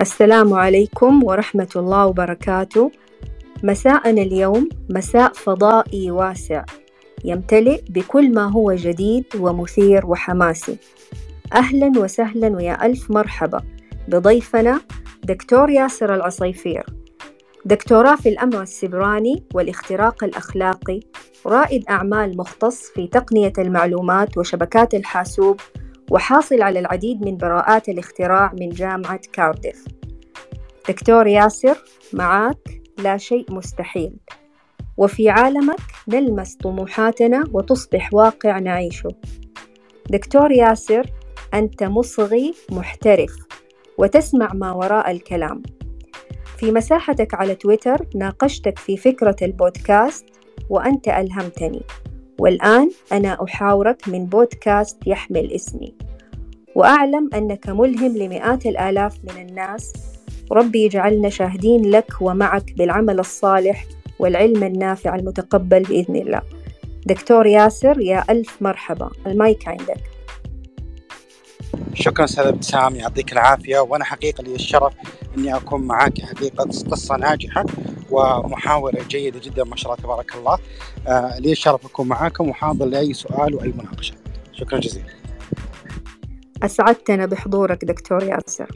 السلام عليكم ورحمة الله وبركاته. مساءنا اليوم مساء فضائي واسع يمتلئ بكل ما هو جديد ومثير وحماسي. أهلا وسهلا ويا ألف مرحبا. بضيفنا دكتور ياسر العصيفير. دكتوراه في الأمن السبراني والاختراق الأخلاقي رائد أعمال مختص في تقنية المعلومات وشبكات الحاسوب وحاصل على العديد من براءات الاختراع من جامعة كارديف. دكتور ياسر معاك. لا شيء مستحيل. وفي عالمك نلمس طموحاتنا وتصبح واقع نعيشه. دكتور ياسر أنت مصغي محترف وتسمع ما وراء الكلام. في مساحتك على تويتر ناقشتك في فكرة البودكاست وأنت ألهمتني. والآن أنا أحاورك من بودكاست يحمل اسمي. وأعلم أنك ملهم لمئات الآلاف من الناس ربي يجعلنا شاهدين لك ومعك بالعمل الصالح والعلم النافع المتقبل بإذن الله. دكتور ياسر يا ألف مرحبا. المايك عندك. شكرا أستاذ ابتسام يعطيك العافية. وأنا حقيقة لي الشرف إني أكون معك حقيقه قصة ناجحة ومحاورة جيدة جدا ما شاء الله تبارك الله. آه لي الشرف أكون معاكم وحاضر لأي سؤال وأي مناقشة. شكرا جزيلا. أسعدتنا بحضورك دكتور ياسر.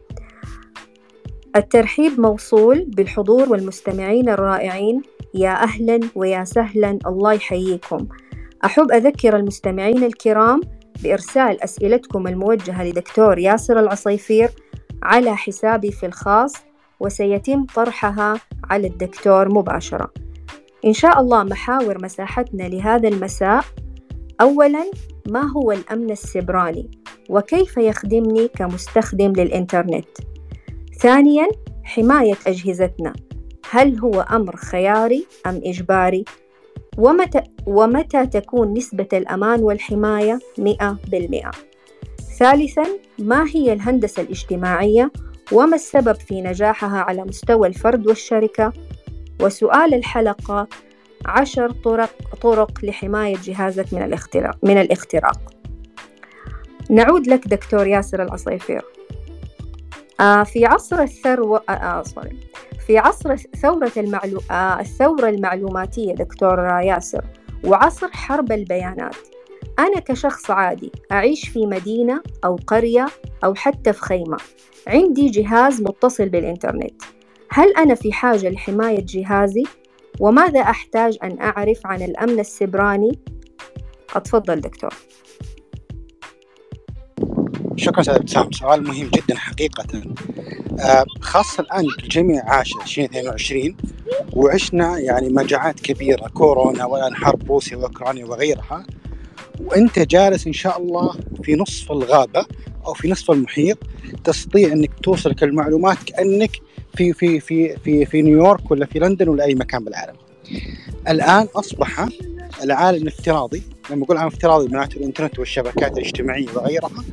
الترحيب موصول بالحضور والمستمعين الرائعين. يا أهلا ويا سهلا. الله يحييكم. أحب أذكر المستمعين الكرام بإرسال أسئلتكم الموجهة لدكتور ياسر العصيفير على حسابي في الخاص وسيتم طرحها على الدكتور مباشرة. إن شاء الله محاور مساحتنا لهذا المساء. أولا ما هو الأمن السبراني وكيف يخدمني كمستخدم للإنترنت؟ ثانيا حماية أجهزتنا. هل هو أمر خياري أم إجباري؟ ومتى, ومتى تكون نسبة الأمان والحماية مئة بالمئة؟ ثالثا ما هي الهندسة الاجتماعية؟ وما السبب في نجاحها على مستوى الفرد والشركة؟ وسؤال الحلقة عشر طرق, طرق لحماية جهازك من الاختراق, من الاختراق. نعود لك دكتور ياسر العصيفير في عصر الثروة آه آه في عصر ثورة المعلو... آه الثورة المعلوماتية دكتور ياسر وعصر حرب البيانات. أنا كشخص عادي أعيش في مدينة أو قرية أو حتى في خيمة. عندي جهاز متصل بالإنترنت. هل أنا في حاجة لحماية جهازي؟ وماذا أحتاج أن أعرف عن الأمن السبراني؟ أتفضل دكتور. شكرا أستاذ ابتسام سؤال مهم جدا حقيقة. آه خاصة الآن الجميع عاش 2022 وعشنا يعني مجاعات كبيرة كورونا والآن حرب روسيا وأوكرانيا وغيرها. وأنت جالس إن شاء الله في نصف الغابة أو في نصف المحيط تستطيع إنك توصلك المعلومات كأنك في في في في في نيويورك ولا في لندن ولا أي مكان بالعالم. الآن أصبح العالم الافتراضي لما أقول عالم افتراضي معناته الإنترنت والشبكات الاجتماعية وغيرها.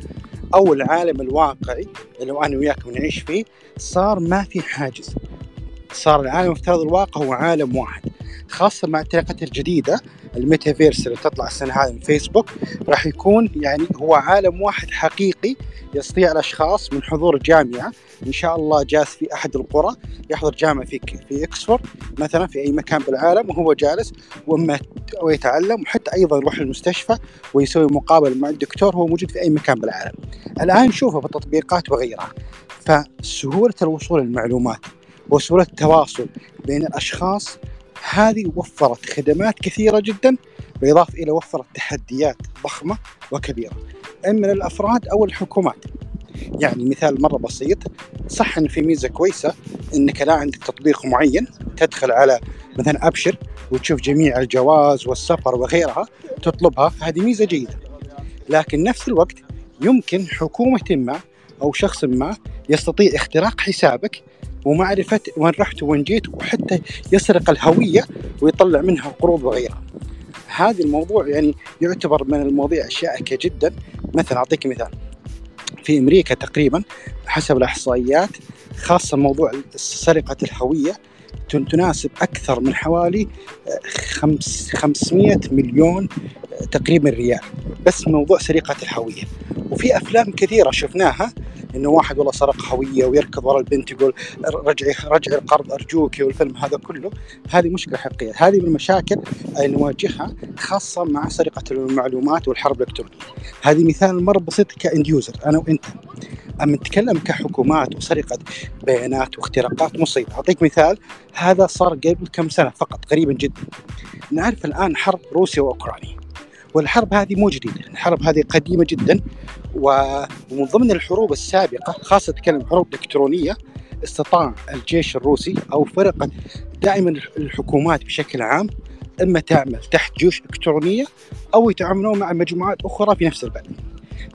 أو العالم الواقعي اللي أنا وياك بنعيش فيه صار ما في حاجز. صار العالم الافتراضي الواقع هو عالم واحد. خاصه مع التقنيات الجديدة الميتافيرس اللي تطلع السنة هذه من فيسبوك راح يكون يعني هو عالم واحد حقيقي يستطيع الأشخاص من حضور جامعة إن شاء الله جالس في أحد القرى يحضر جامعة في في إكسفورد مثلا في أي مكان بالعالم وهو جالس ويتعلم وحتى أيضا يروح المستشفى ويسوي مقابلة مع الدكتور هو موجود في أي مكان بالعالم. الآن نشوفه بالتطبيقات وغيرها. فسهولة الوصول للمعلومات وسهولة التواصل بين الأشخاص هذه وفرت خدمات كثيرة جدا بالاضافه إلى وفرت تحديات ضخمة وكبيرة اما للافراد أو الحكومات. يعني مثال مرة بسيط صح إن في ميزة كويسة إنك لا عندك تطبيق معين تدخل على مثلا أبشر وتشوف جميع الجواز والسفر وغيرها تطلبها هذه ميزة جيدة لكن نفس الوقت يمكن حكومة ما أو شخص ما يستطيع اختراق حسابك ومعرفة وين رحت وين جيت وحتى يسرق الهوية ويطلع منها قروض وغيرها. هذا الموضوع يعني يعتبر من المواضيع الشائكة جدا. مثلا أعطيك مثال. في أمريكا تقريبا حسب الإحصائيات خاصة موضوع سرقة الهوية تناسب أكثر من حوالي 500 مليون تقريبا ريال. بس موضوع سرقة الهوية. وفي أفلام كثيرة شفناها إنه واحد والله سرق هوية ويركض ورا البنت يقول رجعي رجعي القرض أرجوك. والفيلم هذا كله. هذه مشكله حقيقية هذه من المشاكل اللي نواجهها خاصة مع سرقة المعلومات والحرب الإلكترونية. هذه مثال مرة بسيط كإند يوزر أنا وإنت. أما نتكلم كحكومات وسرقة بيانات واختراقات مصيبة أعطيك مثال هذا صار قبل كم سنة فقط قريبا جدا. نعرف الآن حرب روسيا وأوكرانيا. والحرب هذه مو جديده، الحرب هذه قديمة جدا ومن ضمن الحروب السابقة خاصة تكلم حروب إلكترونية استطاع الجيش الروسي أو فرقة دائما الحكومات بشكل عام أما تعمل تحت جيوش إلكترونية أو يتعاملون مع مجموعات أخرى في نفس البلد.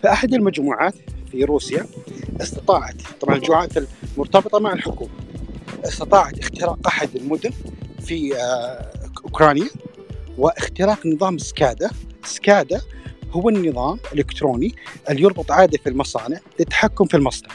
فأحد المجموعات في روسيا استطاعت طبعا الجماعات المرتبطة مع الحكومة استطاعت اختراق أحد المدن في آه، أوكرانيا واختراق نظام سكادا. سكادا هو النظام الإلكتروني اللي يربط عادة في المصانع للتحكم في المصنع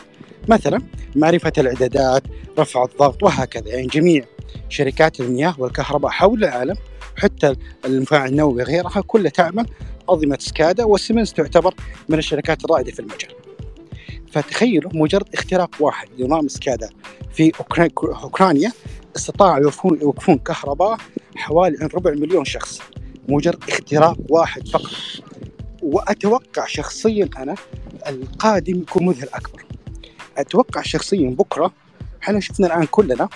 مثلا معرفة الإعدادات رفع الضغط وهكذا يعني جميع شركات المياه والكهرباء حول العالم حتى المفاعل النووي وغيرها كلها تعمل أنظمة سكادا وسيمنز تعتبر من الشركات الرائدة في المجال. فتخيلوا مجرد اختراق واحد لنظام سكادا في أوكرانيا استطاعوا يوقفون, يوقفون كهرباء حوالي ربع مليون شخص مجرد اختراق واحد فقط. وأتوقع شخصيا أنا القادم يكون مذهل أكبر. أتوقع شخصيا بكرة إحنا شفنا الآن كلنا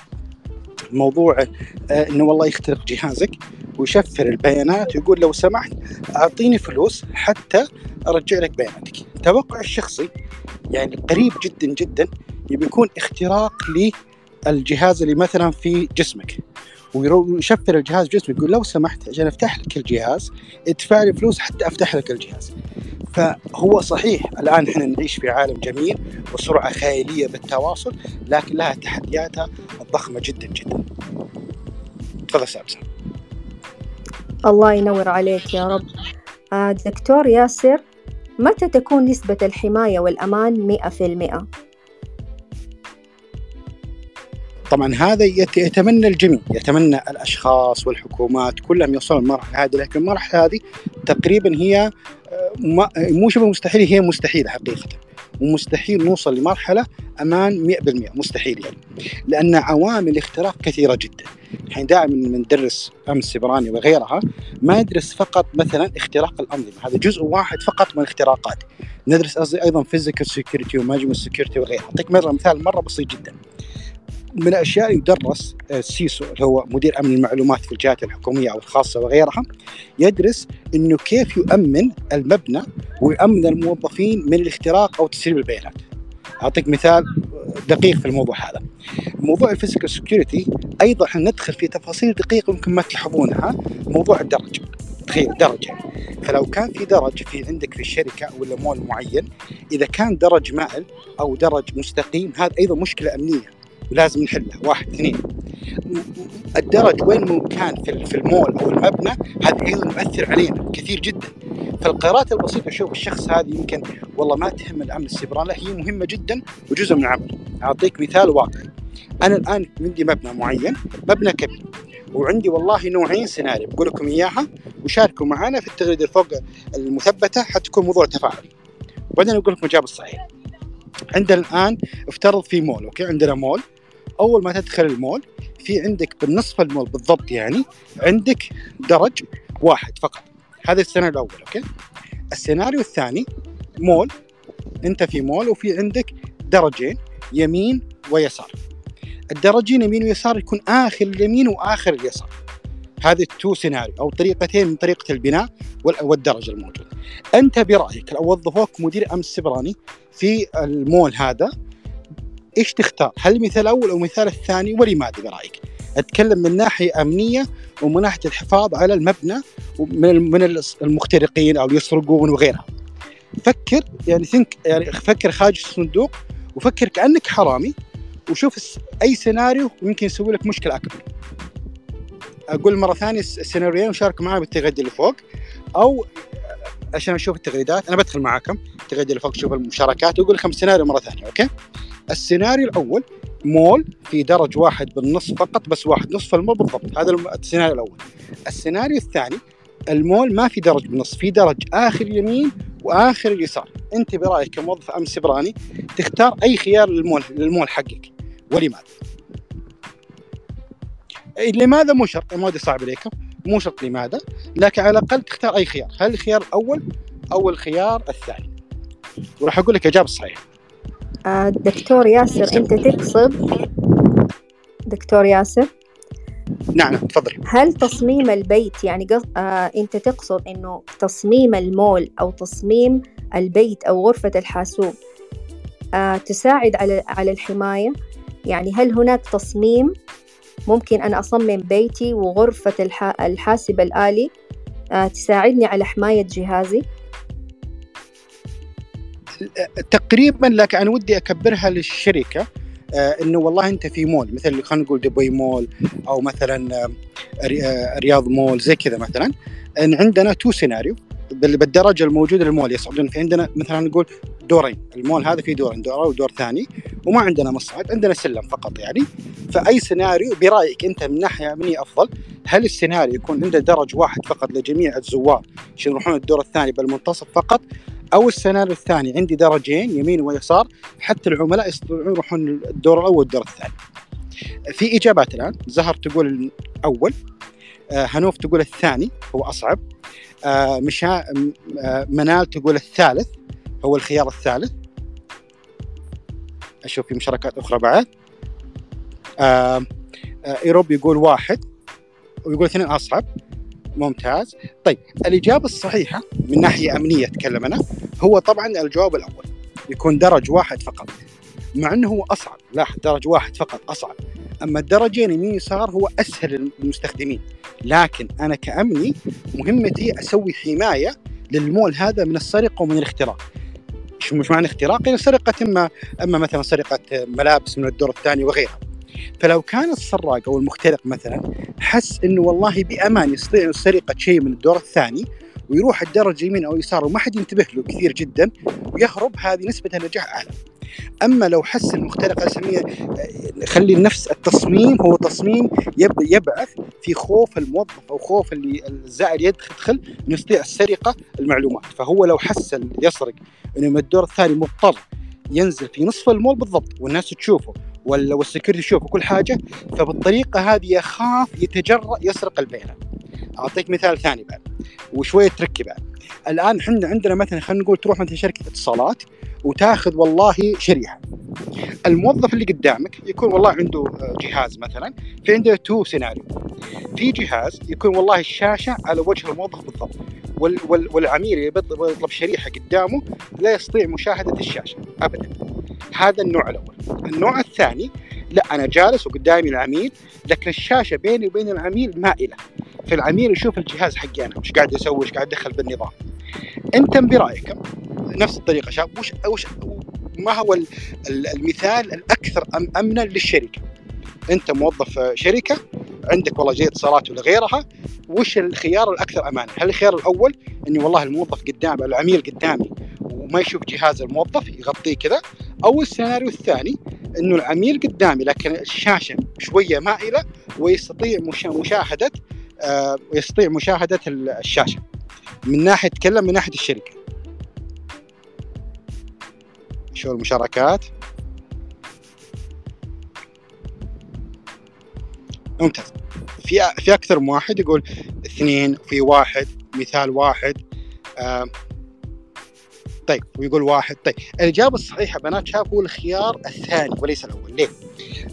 موضوع آه إنه والله يخترق جهازك ويشفر البيانات ويقول لو سمحت أعطيني فلوس حتى أرجع لك بياناتك. توقع الشخصي يعني قريب جدا جدا بيكون اختراق للجهاز اللي مثلا في جسمك. ويشفر الجهاز بجسمه يقول لو سمحت عشان أفتح لك الجهاز ادفع لي فلوس حتى أفتح لك الجهاز. فهو صحيح الآن إحنا نعيش في عالم جميل وسرعة خيالية بالتواصل لكن لها تحدياتها الضخمة جدا جدا. تفضل سامسون الله ينور عليك يا رب. آه، دكتور ياسر متى تكون نسبة الحماية والأمان 100%؟ طبعا هذا يتمنى الجميع يتمنى الأشخاص والحكومات كلهم يوصلون للمرحلة هذه لكن المرحلة هذه تقريبا هي آه، مو شبه مستحيل هي مستحيلة حقيقة. ومستحيل نوصل لمرحلة أمان 100% مستحيل يعني. لأن عوامل الاختراق كثيرة جدا. الحين دائما ندرس امن سيبراني وغيرها ما ندرس فقط مثلا اختراق الأنظمة هذا جزء واحد فقط من الاختراقات. ندرس أيضا physical security و management security وغيرها. أعطيك مثال مرة بسيط جدا. من الاشياء يدرس ال CISO اللي هو مدير أمن المعلومات في الجهات الحكومية أو الخاصة وغيرها يدرس إنه كيف يؤمن المبنى ويؤمن الموظفين من الاختراق أو تسريب البيانات. أعطيك مثال دقيق في الموضوع هذا. موضوع ال physical security أيضا إحنا ندخل في تفاصيل دقيقة يمكن ما تلاحظونها موضوع الدرج. تخيل درج فلو كان في درج في عندك في الشركة ولا مول معين إذا كان درج مائل أو درج مستقيم هذا أيضا مشكلة أمنية ولازم نحلها واحد اثنين. الدرج وين كان في المول أو المبنى هذا أيضا يؤثر علينا كثير جدا. فالقرارات البسيطة شوف الشخص هذه يمكن والله ما تهم الأمن السيبراني لا هي مهمة جدا وجزء من العمل أعطيك مثال واقعي أنا الآن عندي مبنى معين مبنى كبير وعندي والله نوعين سيناريو بقول لكم إياها وشاركوا معنا في التغريدة فوق المثبتة حتكون موضوع تفاعلي. وبعدين أقول لكم الاجابه الصحيحه عندنا الآن افترض في مول أوكي؟ عندنا مول. أول ما تدخل المول في عندك بالنصف المول بالضبط يعني عندك درج واحد فقط. هذا السيناريو الأول أوكي؟ السيناريو الثاني مول. أنت في مول وفي عندك درجين يمين ويسار. الدرجين يمين ويسار يكون آخر اليمين وآخر اليسار. هذه ال two scenario أو طريقتين من طريقة البناء والدرج الموجود. أنت برأيك لو وظفوك مدير امن سيبراني في المول هذا إيش تختار؟ هل المثال الأول أو المثال الثاني ولماذا برأيك؟ أتكلم من ناحية أمنية ومن ناحيه الحفاظ على المبنى من من المخترقين أو يسرقون وغيرها. فكر يعني ثينك يعني فكر خارج الصندوق وفكر كأنك حرامي وشوف أي سيناريو يمكن يسوي لك مشكلة أكبر. أقول مرة ثانية السيناريوين وشاركوا معي بالتغريده اللي فوق أو عشان أشوف التغريدات أنا بدخل معاكم التغريدة اللي فوق شوف المشاركات واقول لكم السيناريو مرة ثانية أوكي؟ السيناريو الأول مول في درج واحد بالنص فقط بس واحد نصف المول بالضبط. هذا السيناريو الأول. السيناريو الثاني المول ما في درج بالنص في درج آخر يمين وآخر اليسار. أنت برأيك كموظف امن سبراني تختار أي خيار للمول للمول حقك. ولماذا؟ لماذا مو شرط؟ المواد صعب عليكم. مو شرط لماذا لكن على الأقل تختار أي خيار. هل الخيار الأول؟ أو الخيار الثاني. وراح أقول لك الاجابه الصحيحه آه، دكتور ياسر أنت تقصد؟ دكتور ياسر؟ نعم تفضلي هل تصميم البيت يعني قص... آه أنت تقصد إنه تصميم المول أو تصميم البيت أو غرفة الحاسوب آه تساعد على على الحماية؟ يعني هل هناك تصميم ممكن أنا أصمم بيتي وغرفة الح... الحاسب الآلي آه تساعدني على حماية جهازي؟ تقريبا لكن أنا ودي أكبرها للشركة آه إنه والله أنت في مول مثل خلينا نقول دبي مول أو مثلا آه ري- رياض مول زي كذا مثلا. إن عندنا two scenario بال- بالدرجة الموجودة للمول. يصعدون في عندنا مثلا نقول دورين. المول هذا فيه دورين دور ودور ثاني وما عندنا مصعد عندنا سلم فقط يعني. فأي سيناريو برأيك أنت من ناحية مني أفضل؟ هل السيناريو يكون عنده درج واحد فقط لجميع الزوار يروحون الدور الثاني بالمنتصف فقط أو السيناريو الثاني عندي درجين يمين ويسار. حتى العملاء يستطيعون يروحون الدور الأول والدور الثاني. في إجابات الآن. زهر تقول الأول. آه هنوف تقول الثاني. هو أصعب. آه مشا آه منال تقول الثالث. هو الخيار الثالث. أشوف في مشاركات أخرى بعد. إيروب يقول واحد. ويقول اثنين أصعب. ممتاز. طيب الإجابة الصحيحة من ناحية أمنية أتكلم أنا هو طبعا الجواب الأول يكون درج واحد فقط. مع أنه هو أصعب لاحظ درج واحد فقط أصعب. أما الدرجين يمين يسار هو أسهل للمستخدمين. لكن أنا كأمني مهمتي أسوي حماية للمول هذا من السرقة ومن الاختراق. مش معنى اختراق؟ يعني سرقة إما أما مثلا سرقة ملابس من الدور الثاني وغيرها. فلو كان السراق أو المخترق مثلا حس إنه والله بأمان يستطيع سرقه شيء من الدور الثاني ويروح الدرج يمين أو يسار وما حد ينتبه له كثير جدا ويهرب هذه نسبة النجاح أعلى. أما لو حس المخترق اسميه خلي نفس التصميم هو تصميم يب يبعث في خوف الموظف أو خوف اللي الزائر يدخل إنه يستطيع السرقة المعلومات، فهو لو حس يسرق إنه من الدور الثاني مضطر ينزل في نصف المول بالضبط والناس تشوفه والسكيورتي يشوف كل حاجة فبالطريقة هذه يخاف يتجرأ يسرق البيانات. أعطيك مثال ثاني بعد وشوية تركي بعد. الآن إحنا عندنا مثلا خلينا نقول تروح مثلا شركة اتصالات وتاخذ والله شريحة. الموظف اللي قدامك يكون والله عنده جهاز مثلا في عنده تو سيناريو. في جهاز يكون والله الشاشة على وجه الموظف بالضبط. وال وال والعميل يطلب شريحة قدامه لا يستطيع مشاهدة الشاشة ابدا. هذا النوع الأول. النوع الثاني لا أنا جالس وقدامي العميل لكن الشاشة بيني وبين العميل مائلة فالعميل يشوف الجهاز حقي أنا وش قاعد يسوي وش قاعد يدخل بالنظام أنت برأيك نفس الطريقة شاب وش وش ما هو المثال الأكثر امنا للشركة انت موظف شركة عندك والله جهه اتصالات ولا غيرها وش الخيار الأكثر امانه؟ هل الخيار الأول إني والله الموظف قدامي العميل قدامي وما يشوف جهاز الموظف يغطيه كذا أو السيناريو الثاني إنه العميل قدامي لكن الشاشة شوية مائلة ويستطيع مشاهدة آه ويستطيع مشاهدة الشاشة. من ناحية تكلم من ناحية الشركة. شو المشاركات؟ ممتاز. في في أكثر من واحد يقول اثنين في واحد مثال واحد. آه طيب ويقول واحد. طيب الإجابة الصحيحة بنات شاف هو الخيار الثاني وليس الأول. ليه؟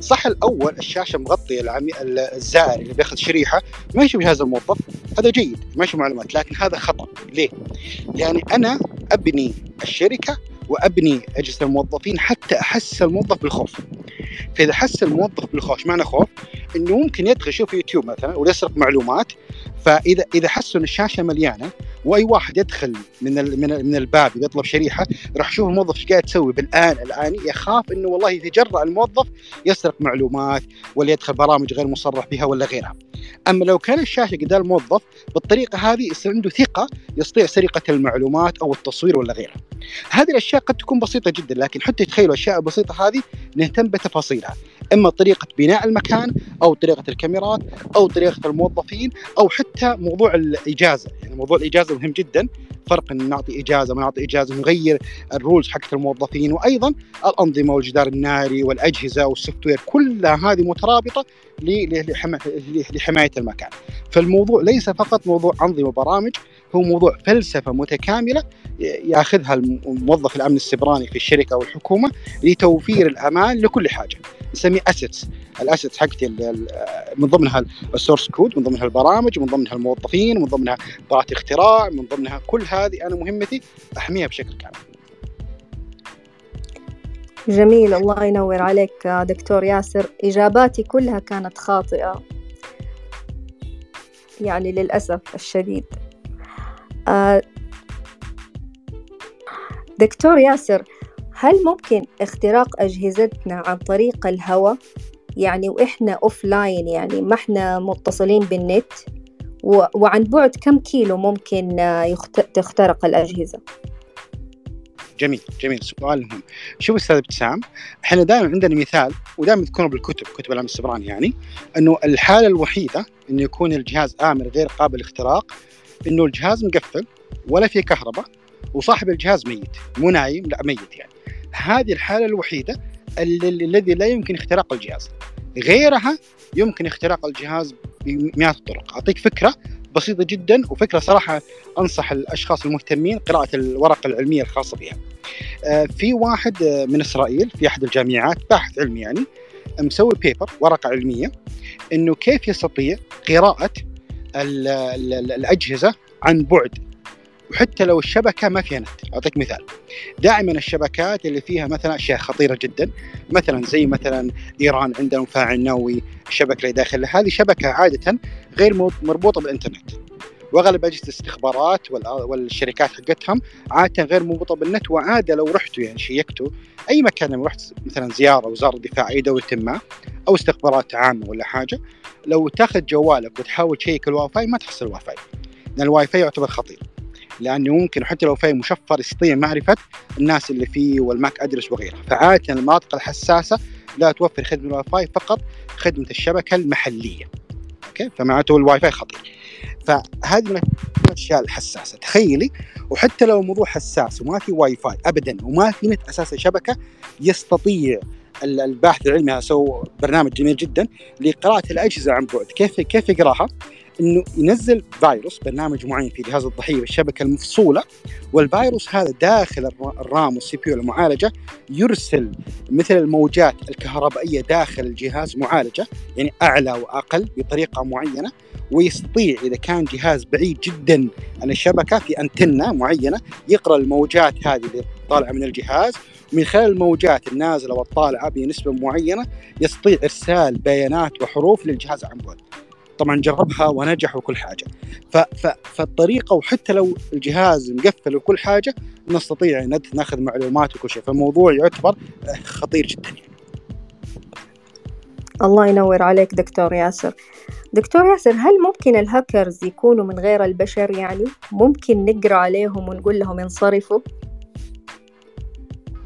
صح الأول الشاشة مغطية العمي... الزائر اللي بياخذ شريحة ما يشوف جهاز الموظف. هذا جيد ما يشوف معلومات لكن هذا خطأ. ليه؟ يعني أنا أبني الشركة وأبني اجهزه الموظفين حتى أحس الموظف بالخوف. فإذا حس الموظف بالخوف معنى خوف؟ إنه ممكن يدخل يشوف يوتيوب مثلا ويسرق معلومات. فاذا إذا حسوا إن الشاشة مليانة وأي واحد يدخل من من من الباب يطلب شريحة راح يشوف الموظف إيش قاعد يسوي بالآن الآن يخاف إنه والله يتجرأ الموظف يسرق معلومات ولا يدخل برامج غير مصرح بها ولا غيرها. أما لو كان الشاشة قدام الموظف بالطريقة هذه يصير عنده ثقة يستطيع سرقة المعلومات أو التصوير ولا غيرها. هذه الأشياء قد تكون بسيطة جدا لكن حتى تخيلوا الأشياء البسيطة هذه نهتم بتفاصيلها. إما طريقة بناء المكان أو طريقة الكاميرات أو طريقة الموظفين أو حتى موضوع الإجازة. يعني موضوع الإجازة مهم جدا. فرق إن نعطي إجازة ما نعطي إجازة نغير ال roles حقت الموظفين. وأيضا الأنظمة والجدار الناري والأجهزة وال software كلها هذه مترابطة لحماية المكان. فالموضوع ليس فقط موضوع أنظمة وبرامج هو موضوع فلسفة متكاملة يأخذها الموظف الأمن السبراني في الشركة أو الحكومة لتوفير الأمان لكل حاجة. نسميه assets ال assets حقتي من ضمنها السورس كود من ضمنها البرامج من ضمنها الموظفين من ضمنها براءة اختراع من ضمنها كل هذه أنا مهمتي احميها بشكل كامل. جميل الله ينور عليك دكتور ياسر. إجاباتي كلها كانت خاطئة. يعني للأسف الشديد. آه، دكتور ياسر هل ممكن اختراق أجهزتنا عن طريق الهواء؟ يعني وإحنا offline يعني ما إحنا متصلين بالنت. وعن بعد كم كيلو ممكن تخترق الأجهزة؟ جميل جميل سؤال مهم. شوف أستاذ ابتسام إحنا دائما عندنا مثال ودائما نذكره بالكتب كتب الامن السبراني يعني إنه الحالة الوحيدة انه يكون الجهاز آمن غير قابل للاختراق إنه الجهاز مقفل ولا في كهرباء وصاحب الجهاز ميت مو نايم لا ميت يعني. هذه الحالة الوحيدة الذي لا يمكن اختراق الجهاز. غيرها يمكن اختراق الجهاز بمئات الطرق. أعطيك فكرة بسيطة جدا وفكرة صراحة أنصح الأشخاص المهتمين قراءة الورقة العلمية الخاصة بها. آه، في واحد آه، من إسرائيل في أحد الجامعات باحث علمي يعني مسوي بيبر ورقة علمية إنه كيف يستطيع قراءة الأجهزة عن بعد وحتى لو الشبكة ما فيها نت. أعطيك مثال. دائما الشبكات اللي فيها مثلا أشياء خطيرة جدا. مثلا زي مثلا إيران عندها مفاعل نووي الشبكه اللي داخلها هذه شبكه عادة غير مربوطة بالإنترنت. وأغلب أجهزة الاستخبارات والشركات حقتهم عادة غير مربوطة بالنت. وعادة لو رحتوا يعني check توا أي مكان لما رحت مثلا زيارة وزارة الدفاع أي دولة ما أو استخبارات عامة ولا حاجة لو تاخذ جوالك وتحاول ت check ال Wi-Fi ما تحصل الواي فاي. لأن الواي فاي يعتبر خطير. لأنه ممكن حتى لو فاي مشفر يستطيع معرفة الناس اللي فيه وال MAC address وغيرها. فعادة المناطق الحساسة لا توفر خدمة الواي فاي فقط خدمة الشبكة المحلية. أوكي؟ فمعناته الواي فاي خطير. فهذه من الأشياء الحساسة. تخيلي وحتى لو الموضوع حساس وما في واي فاي ابدا وما في نت أساسا شبكة يستطيع الباحث العلمي سوى برنامج جميل جدا لقراءة الأجهزة عن بعد. كيف كيف يقراها؟ إنه ينزل فيروس برنامج معين في جهاز الضحية بالشبكة المفصولة والفيروس هذا داخل الرام والسي بي المعالجة يرسل مثل الموجات الكهربائية داخل الجهاز معالجة يعني أعلى وأقل بطريقة معينة ويستطيع إذا كان جهاز بعيد جدا عن الشبكة في أنتنة معينة يقرأ الموجات هذه اللي طالعة من الجهاز من خلال الموجات النازلة والطالعة بنسبة معينة يستطيع إرسال بيانات وحروف للجهاز عن بعد. طبعا جربها ونجح وكل حاجة. ف ف فالطريقة وحتى لو الجهاز مقفل وكل حاجة نستطيع ناخذ معلومات وكل شيء. فالموضوع يعتبر خطير جدا. يعني. الله ينور عليك دكتور ياسر. دكتور ياسر هل ممكن الهاكرز يكونوا من غير البشر يعني؟ ممكن نقرأ عليهم ونقول لهم انصرفوا؟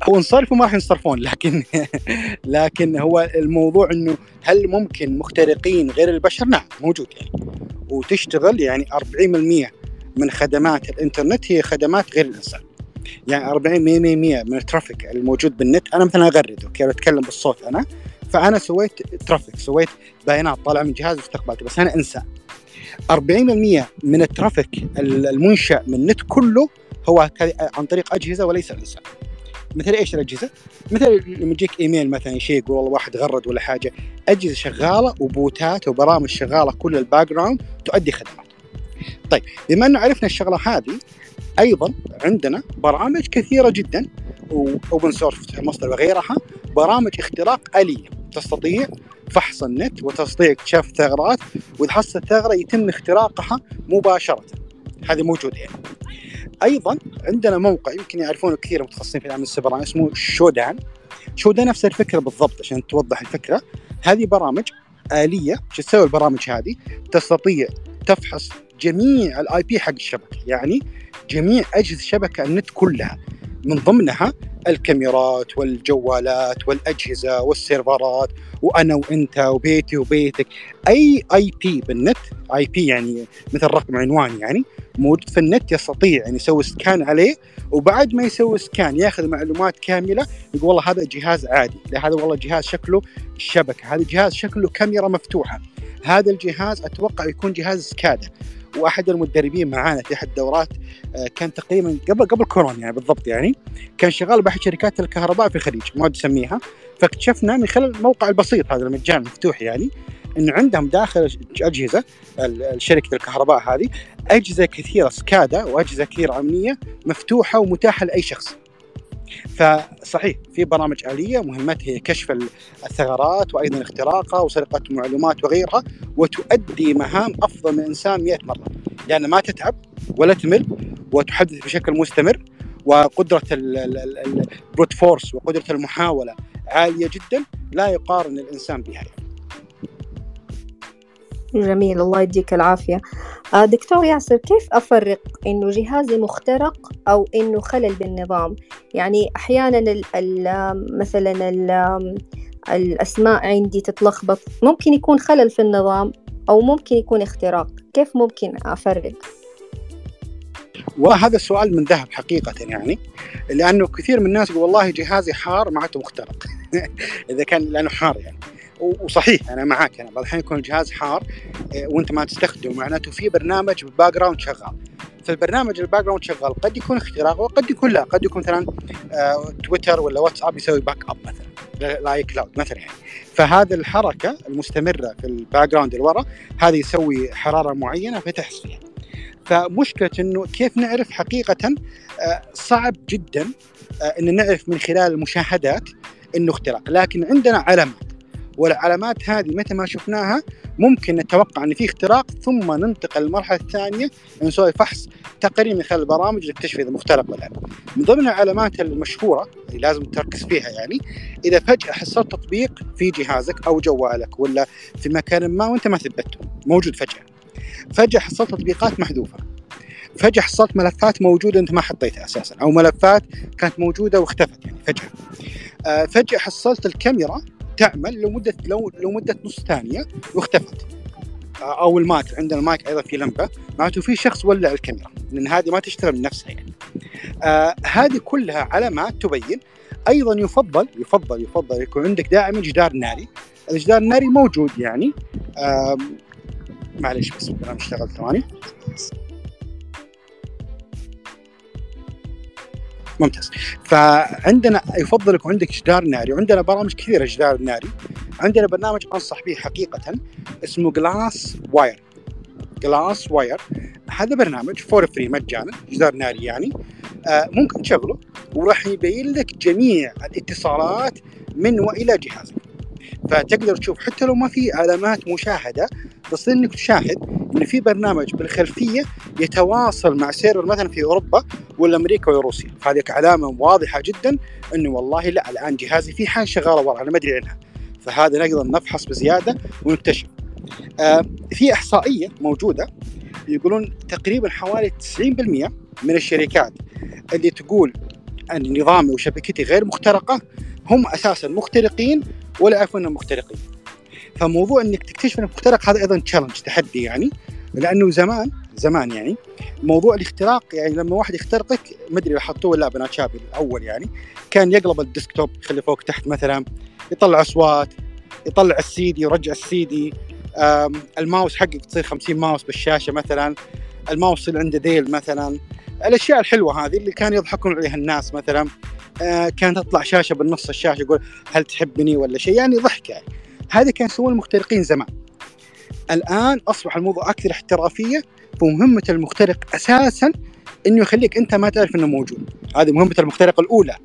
هو انصرفوا ما راح ينصرفون لكن لكن هو الموضوع إنه هل ممكن مخترقين غير البشر؟ نعم موجود يعني. وتشتغل يعني 40% من خدمات الإنترنت هي خدمات غير الإنسان. يعني 40 من ال traffic الموجود بالنت أنا مثلا أغرد أوكي بتكلم بالصوت أنا فأنا سويت traffic سويت بيانات طالعه من جهاز واستقبلته بس أنا إنسان. 40% من ال traffic المنشأ من النت كله هو عن طريق أجهزة وليس الإنسان. مثل إيش الأجهزة؟ مثل لما يجيك إيميل مثلا شيء يقول والله واحد غرد ولا حاجة أجهزة شغالة و bot ات وبرامج شغالة كل ال background تؤدي خدمات. طيب بما إنه عرفنا الشغلة هذه أيضا عندنا برامج كثيرة جدا و open source مصدر وغيرها برامج اختراق آلية تستطيع فحص النت وتستطيع اكتشاف الثغرات وإذا حصلت ثغرة يتم اختراقها مباشرة. هذه موجودة يعني. أيضا عندنا موقع يمكن يعرفونه كثير متخصصين في الامن السيبراني اسمه شودان. شودان نفس الفكرة بالضبط عشان توضح الفكرة. هذه برامج آلية. شو تسوي البرامج هذه؟ تستطيع تفحص جميع ال IP حق الشبكة يعني جميع أجهزة الشبكة النت كلها. من ضمنها الكاميرات والجوالات والأجهزة والسيرفرات وأنا وأنت وبيتي وبيتك. أي IP بالنت IP يعني مثل رقم عنوان يعني موجود في النت يستطيع يعني يسوي scan عليه وبعد ما يسوي scan ياخذ معلومات كاملة يقول والله هذا جهاز عادي هذا والله جهاز شكله شبكة هذا جهاز شكله كاميرا مفتوحة هذا الجهاز أتوقع يكون جهاز SCADA وأحد المدربين معانا في أحد الدورات آه، كان تقريبا قبل قبل كورونا يعني بالضبط يعني كان شغال بأحد شركات الكهرباء في الخليج ما تسميها فاكتشفنا من خلال الموقع البسيط هذا المجاني المفتوح يعني انه عندهم داخل أجهزة شركه الكهرباء هذه أجهزة كثيرة سكادا وأجهزة كثيرة امنيه مفتوحة ومتاحة لأي شخص. فصحيح في برامج آلية مهمتها هي كشف الثغرات وأيضا اختراقها وسرقة المعلومات وغيرها وتؤدي مهام أفضل من الإنسان 100 مرة لأن ما تتعب ولا تمل وتحدث بشكل مستمر وقدرة البروت فورس وقدرة المحاولة عالية جدا لا يقارن الإنسان بها يعني. جميل الله يديك العافية. آه، دكتور ياسر كيف أفرق إنه جهازي مخترق أو إنه خلل بالنظام؟ يعني أحيانا ال ال مثلا ال الأسماء عندي تتلخبط ممكن يكون خلل في النظام أو ممكن يكون اختراق كيف ممكن أفرق؟ وهذا السؤال من ذهب حقيقة يعني لأنه كثير من الناس يقول والله جهازي حار معناته مخترق. إذا كان لأنه حار يعني. وصحيح أنا معاك. أنا بعض الاحيان يكون الجهاز حار إيه، وأنت ما تستخدمه. معناته في برنامج بال background شغال. فالبرنامج ال background شغال. قد يكون اختراق وقد يكون لا. قد يكون مثلا آه، تويتر ولا واتساب يسوي backup مثلا ل iCloud مثلا يعني. فهذه الحركة المستمرة في ال background اللي ورا هذه يسوي حرارة معينة فتحس فيها فمشكلة إنه كيف نعرف حقيقة آه، صعب جدا آه، إن نعرف من خلال المشاهدات إنه اختراق. لكن عندنا علامات. والعلامات هذه متى ما شفناها ممكن نتوقع إن في اختراق ثم ننتقل للمرحله الثانية نسوي فحص تقريبا من خلال البرامج نكتشف إذا مخترق ولا لا. من ضمن العلامات المشهورة اللي لازم تركز فيها يعني إذا فجأة حصلت تطبيق في جهازك أو جوالك ولا في مكان ما وأنت ما ثبته موجود فجأة. فجأة حصلت تطبيقات محذوفة. فجأة حصلت ملفات موجودة أنت ما حطيتها أساسا أو ملفات كانت موجودة واختفت يعني فجأة. آه، فجأة حصلت الكاميرا تعمل لمدة لو لمدة نص ثانية واختفت. أو المايك عندنا المايك أيضا في لمبة معناته في شخص ولع الكاميرا لأن هذه ما تشتغل من نفسها يعني. آه هذه كلها علامات تبين أيضا يفضل يفضل يفضل يكون عندك دائما جدار ناري الجدار الناري موجود يعني. آه معلش بس أنا اشتغل ثواني. ممتاز. فعندنا يفضل يكون عندك جدار ناري وعندنا برامج كثيرة جدار ناري. عندنا برنامج أنصح به حقيقه اسمه GlassWire GlassWire هذا برنامج for free مجانا جدار ناري يعني. آه ممكن تشغله وراح يبين لك جميع الاتصالات من وإلى جهازك. فتقدر تشوف حتى لو ما في علامات مشاهدة تصير إنك تشاهد إن في برنامج بالخلفية يتواصل مع server مثلا في أوروبا ولا أمريكا ولا روسيا. فهذه علامة واضحة جدا إنه والله لا الآن جهازي في حاجة شغالة ورا أنا ما أدري عنها. فهذا نقدر نفحص بزيادة ونكتشف. آه في إحصائية موجودة يقولون تقريبا حوالي 90% من الشركات اللي تقول أن نظامي وشبكتي غير مخترقة هم أساسا مخترقين ولا يعرفون أنهم مخترقين. فموضوع إنك تكتشف إنك مخترق هذا أيضا تشالنج تحدي يعني. لأنه زمان زمان يعني موضوع الاختراق يعني لما واحد يخترقك ما أدري حطوه ولا بنات شابي الأول يعني كان يقلب الديسكتوب يخلي فوق تحت مثلا يطلع أصوات يطلع السيدي يرجع السيدي. الماوس حقك تصير 50 ماوس بالشاشة مثلا. الماوس اللي عنده ذيل مثلا. الأشياء الحلوة هذه اللي كانوا يضحكون عليها الناس مثلا آه كانت تطلع شاشة بالنص الشاشه يقول هل تحبني ولا شيء يعني ضحك يعني. هذا كان يسوون المخترقين زمان. الآن أصبح الموضوع أكثر احترافية ومهمة المخترق أساسا إنه يخليك أنت ما تعرف إنه موجود. هذه مهمة المخترق الأولى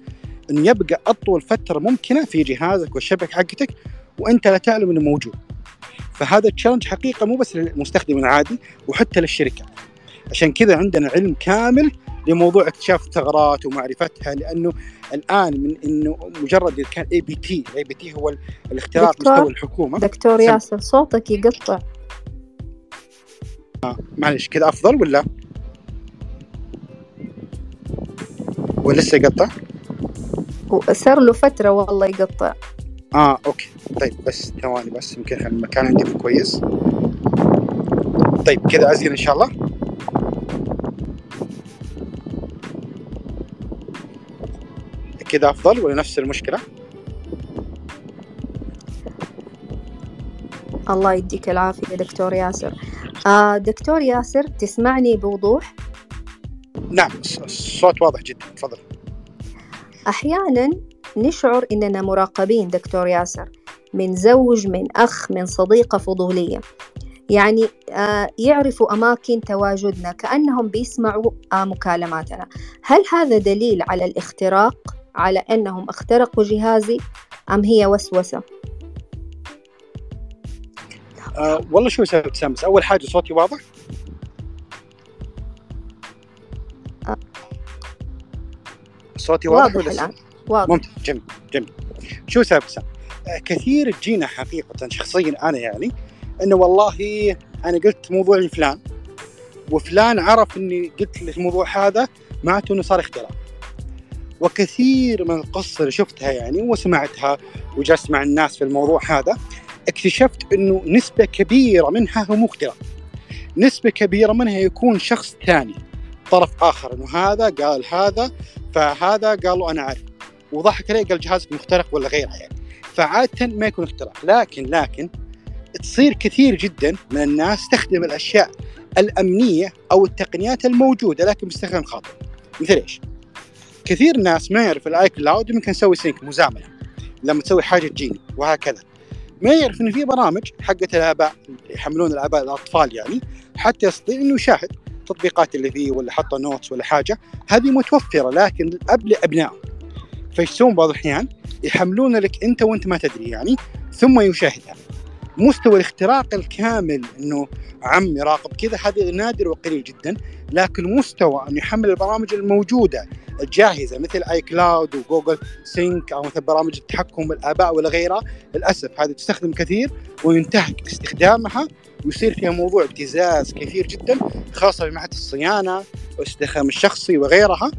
انه يبقى أطول فترة ممكنة في جهازك والشبكة حقتك وأنت لا تعلم إنه موجود. فهذا ال challenge حقيقة مو بس للمستخدم العادي وحتى للشركات. عشان كذا عندنا علم كامل لموضوع اكتشاف الثغرات ومعرفتها لأنه الآن من إنه مجرد كان APT ال APT هو الاختراق مستوى الحكومة. دكتور ياسر صوتك يقطع. آه معلش كذا أفضل ولا؟ ولسه يقطع؟ وصار له فترة والله يقطع. آه أوكي. طيب بس ثواني بس يمكن المكان عندي كويس. طيب كذا أزين إن شاء الله. كذا أفضل ولا نفس المشكلة؟ الله يديك العافية دكتور ياسر. آه دكتور ياسر تسمعني بوضوح؟ نعم الص- الصوت واضح جدا. تفضل. أحيانا نشعر إننا مراقبين دكتور ياسر من زوج من أخ من صديقة فضولية. يعني آه يعرفوا أماكن تواجدنا كأنهم بيسمعوا آه مكالماتنا. هل هذا دليل على الاختراق؟ على أنهم اخترقوا جهازي أم هي وسوسة؟ آه والله شو سبب ابتسام بس أول حاجة صوتي واضح؟ آه. صوتي واضح, واضح الآن. واضح. ممتاز جميل جميل. شو ابتسام آه كثير تجينا حقيقة شخصيا أنا يعني إنه والله أنا قلت موضوع لفلان وفلان عرف إني قلت الموضوع هذا معناته إنه صار اختراق. وكثير من القصة اللي شفتها يعني وسمعتها وجلست مع الناس في الموضوع هذا اكتشفت إنه نسبة كبيرة منها هو اختراق نسبة كبيرة منها يكون شخص ثاني طرف آخر إنه هذا قال هذا فهذا قال له أنا عارف وضحك عليه قال جهازك مخترق ولا غيرها يعني. فعادة ما يكون اختراق لكن لكن تصير كثير جدا من الناس تستخدم الأشياء الأمنية أو التقنيات الموجودة لكن باستخدام خاطئ. مثل إيش؟ كثير ناس ما يعرف ال iCloud ممكن نسوي sync مزامنه لما تسوي حاجة تجيني وهكذا. ما يعرف إنه في برامج حقت الآباء يحملون الآباء الأطفال يعني حتى يستطيع إنه يشاهد التطبيقات اللي فيه ولا حط notes ولا حاجة. هذه متوفرة لكن الاب لابنائه فايش يسوون بعض الأحيان؟ يحملون لك أنت وأنت ما تدري يعني ثم يشاهدها. مستوى الاختراق الكامل إنه عم يراقب كذا هذا نادر وقليل جدا لكن مستوى إنه يحمل البرامج الموجودة الجاهزه مثل اي كلاود وجوجل سينك أو مثل برامج التحكم بالاباء ولا غيرها. للأسف هذه تستخدم كثير وينتهك استخدامها ويصير فيها موضوع ابتزاز كثير جدا خاصة في مرحله الصيانة والاستخدام الشخصي وغيرها.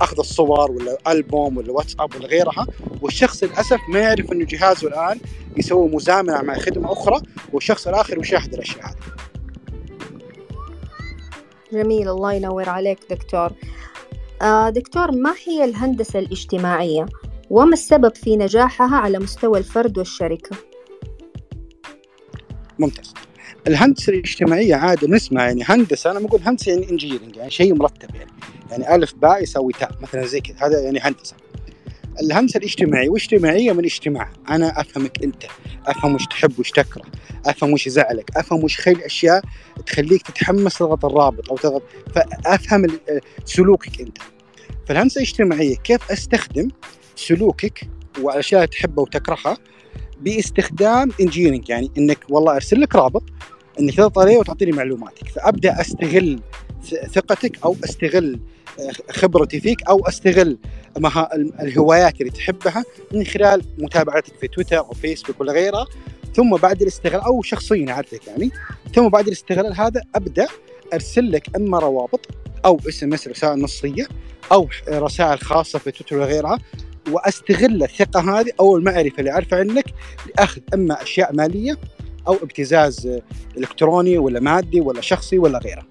أخذ الصور ولا ألبوم ولا واتساب ولا غيرها. والشخص للأسف ما يعرف إنه جهازه الآن يسوي مزامنة مع خدمة أخرى والشخص الآخر يشاهد الأشياء هذه. جميل الله ينور عليك دكتور. دكتور ما هي الهندسة الاجتماعية وما السبب في نجاحها على مستوى الفرد والشركة ممتاز. الهندسة الاجتماعية عادة نسمع يعني هندسة أنا بقول هندسة يعني انجينيرنج يعني شيء مرتب يعني يعني ألف باء يساوي تاء مثلا زي كذا هذا يعني هندسة. الهندسه الاجتماعية واجتماعية من اجتماع. أنا أفهمك أنت. أفهم وش تحب وش تكره. أفهم وش يزعلك. أفهم وش خيل أشياء تخليك تتحمس تضغط الرابط أو تضغط فأفهم سلوكك أنت. فالهندسه الاجتماعية كيف أستخدم سلوكك والاشياء اللي تحبها وتكرهها؟ باستخدام انجينيرنج يعني إنك والله أرسل لك رابط إنك تضغط عليه وتعطيني معلوماتك. فأبدأ أستغل ثقتك أو أستغل آه، خبرتي فيك أو أستغل منها الهوايات اللي تحبها من خلال متابعتك في تويتر أو فيسبوك ولا غيرها ثم بعد الاستغلال أو شخصيا اعرفك يعني ثم بعد الاستغلال هذا أبدأ أرسل لك إما روابط أو SMS رسائل نصية أو رسائل خاصة في تويتر وغيرها وأستغل الثقة هذه أو المعرفة اللي أعرفها عنك لأخذ إما أشياء مالية أو ابتزاز إلكتروني ولا مادي ولا شخصي ولا غيره.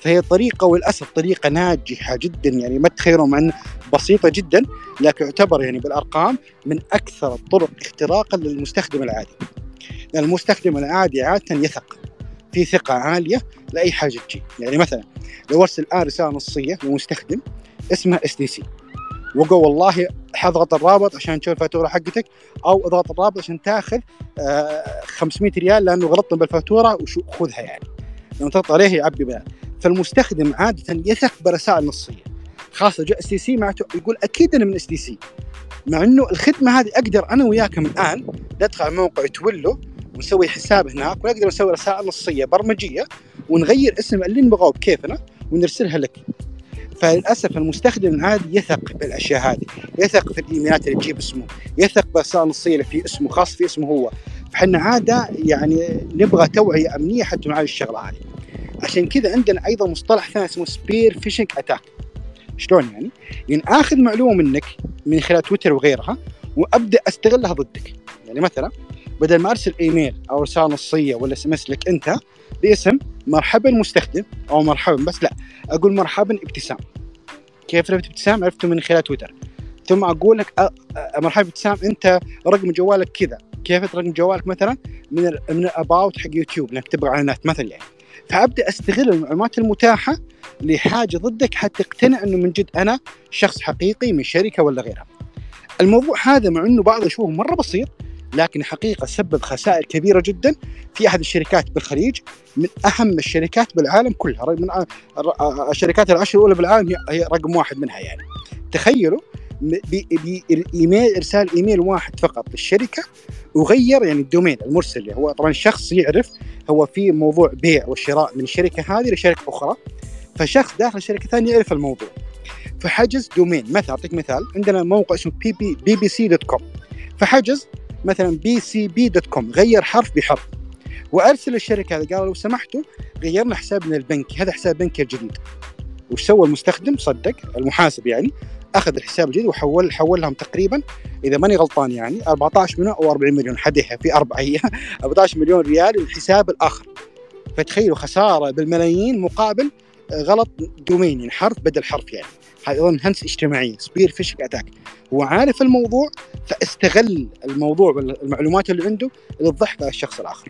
فهي طريقة وللأسف طريقة ناجحة جدا يعني ما تتخيلوا مع بسيطة جدا لكن يعتبر يعني بالأرقام من أكثر الطرق اختراقا للمستخدم العادي. لأن المستخدم العادي عادة يثق في ثقة عالية لأي حاجة تجي، يعني مثلا لو ارسل الان رساله نصية لمستخدم اسمها STC وقول والله إضغط الرابط عشان تشوف الفاتورة حقتك أو إضغط الرابط عشان تأخذ آه 500 ريال لأنه غلطنا بالفاتورة وشو خذها يعني. لما تضغط عليه يعبي بيان فالمستخدم عادة يثق برسائل نصية. خاصة جاء STC معناته يقول أكيد أنا من STC. مع إنه الخدمة هذه أقدر أنا وياكم الآن ندخل على موقع Twilio ونسوي حساب هناك ونقدر نسوي رسائل نصية برمجية ونغير اسم اللي نبغاه بكيفنا ونرسلها لك. فللأسف المستخدم العادي يثق بالأشياء هذه يثق في الإيميلات اللي تجيب اسمه يثق بالرسائل النصيه اللي في اسمه خاص في اسمه هو. فإحنا عادة يعني نبغى توعية أمنية حتى مع الشغلة هذه. عشان كذا عندنا أيضا مصطلح ثاني اسمه spear phishing attack شلون يعني؟ يعني آخذ معلومة منك من خلال تويتر وغيرها وأبدأ أستغلها ضدك. يعني مثلا بدل ما أرسل إيميل أو رسالة نصية ولا SMS لك أنت باسم مرحبا مستخدم أو مرحبا بس لا أقول مرحبا ابتسام. كيف عرفت ابتسام؟ عرفته من خلال تويتر. ثم أقول لك مرحبا ابتسام أنت رقم جوالك كذا. كيف رقم جوالك؟ مثلا من من الأباوت حق يوتيوب إنك تبغى إعلانات مثلا يعني. فأبدأ أستغل المعلومات المتاحة لحاجة ضدك حتى تقتنع أنه من جد أنا شخص حقيقي من شركة ولا غيرها. الموضوع هذا مع أنه بعض يشوفه مرة بسيط لكن حقيقة سبب خسائر كبيرة جدا في أحد الشركات بالخليج من أهم الشركات بالعالم كلها من الشركات العشر الأولى بالعالم هي رقم واحد منها يعني. تخيلوا بايميل إرسال إيميل واحد فقط للشركة وغير يعني ال domain المرسل هو طبعا الشخص يعرف هو في موضوع بيع وشراء من الشركة هذه لشركة أخرى فشخص داخل شركه ثانية يعرف الموضوع. فحجز domain مثلا أعطيك مثال عندنا موقع اسمه BBB, BC dot com. فحجز مثلا BCB dot com غير حرف بحرف. وأرسل للشركة هذه قال لو سمحتوا غيرنا حسابنا البنكي هذا حساب بنكي الجديد. وش سوى المستخدم؟ صدق المحاسب يعني أخذ الحساب الجديد وحول حول لهم تقريبا إذا ماني غلطان يعني 14 مليون أو 40 مليون حدها في أربع أيام 14 مليون ريال للحساب الآخر. فتخيلوا خسارة بالملايين مقابل غلط domain يعني حرف بدل حرف يعني. هذه أيضا هندسة اجتماعيه spear phishing attack هو عارف الموضوع فاستغل الموضوع والمعلومات اللي عنده للضحك على الشخص الآخر.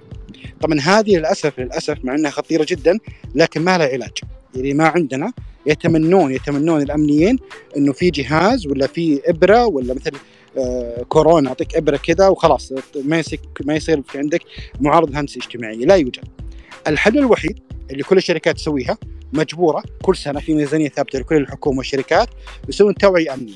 طبعا هذه للاسف للأسف مع إنها خطيرة جدا لكن ما لها علاج. يعني ما عندنا يتمنون يتمنون الأمنيين إنه في جهاز ولا في إبرة ولا مثل آه كورونا أعطيك إبرة كذا وخلاص ما يصير ما يصير في عندك معارضه هندسه اجتماعيه لا يوجد. الحل الوحيد اللي كل الشركات تسويها مجبورة كل سنة في ميزانية ثابتة لكل الحكومة والشركات يسوون توعية أمنية.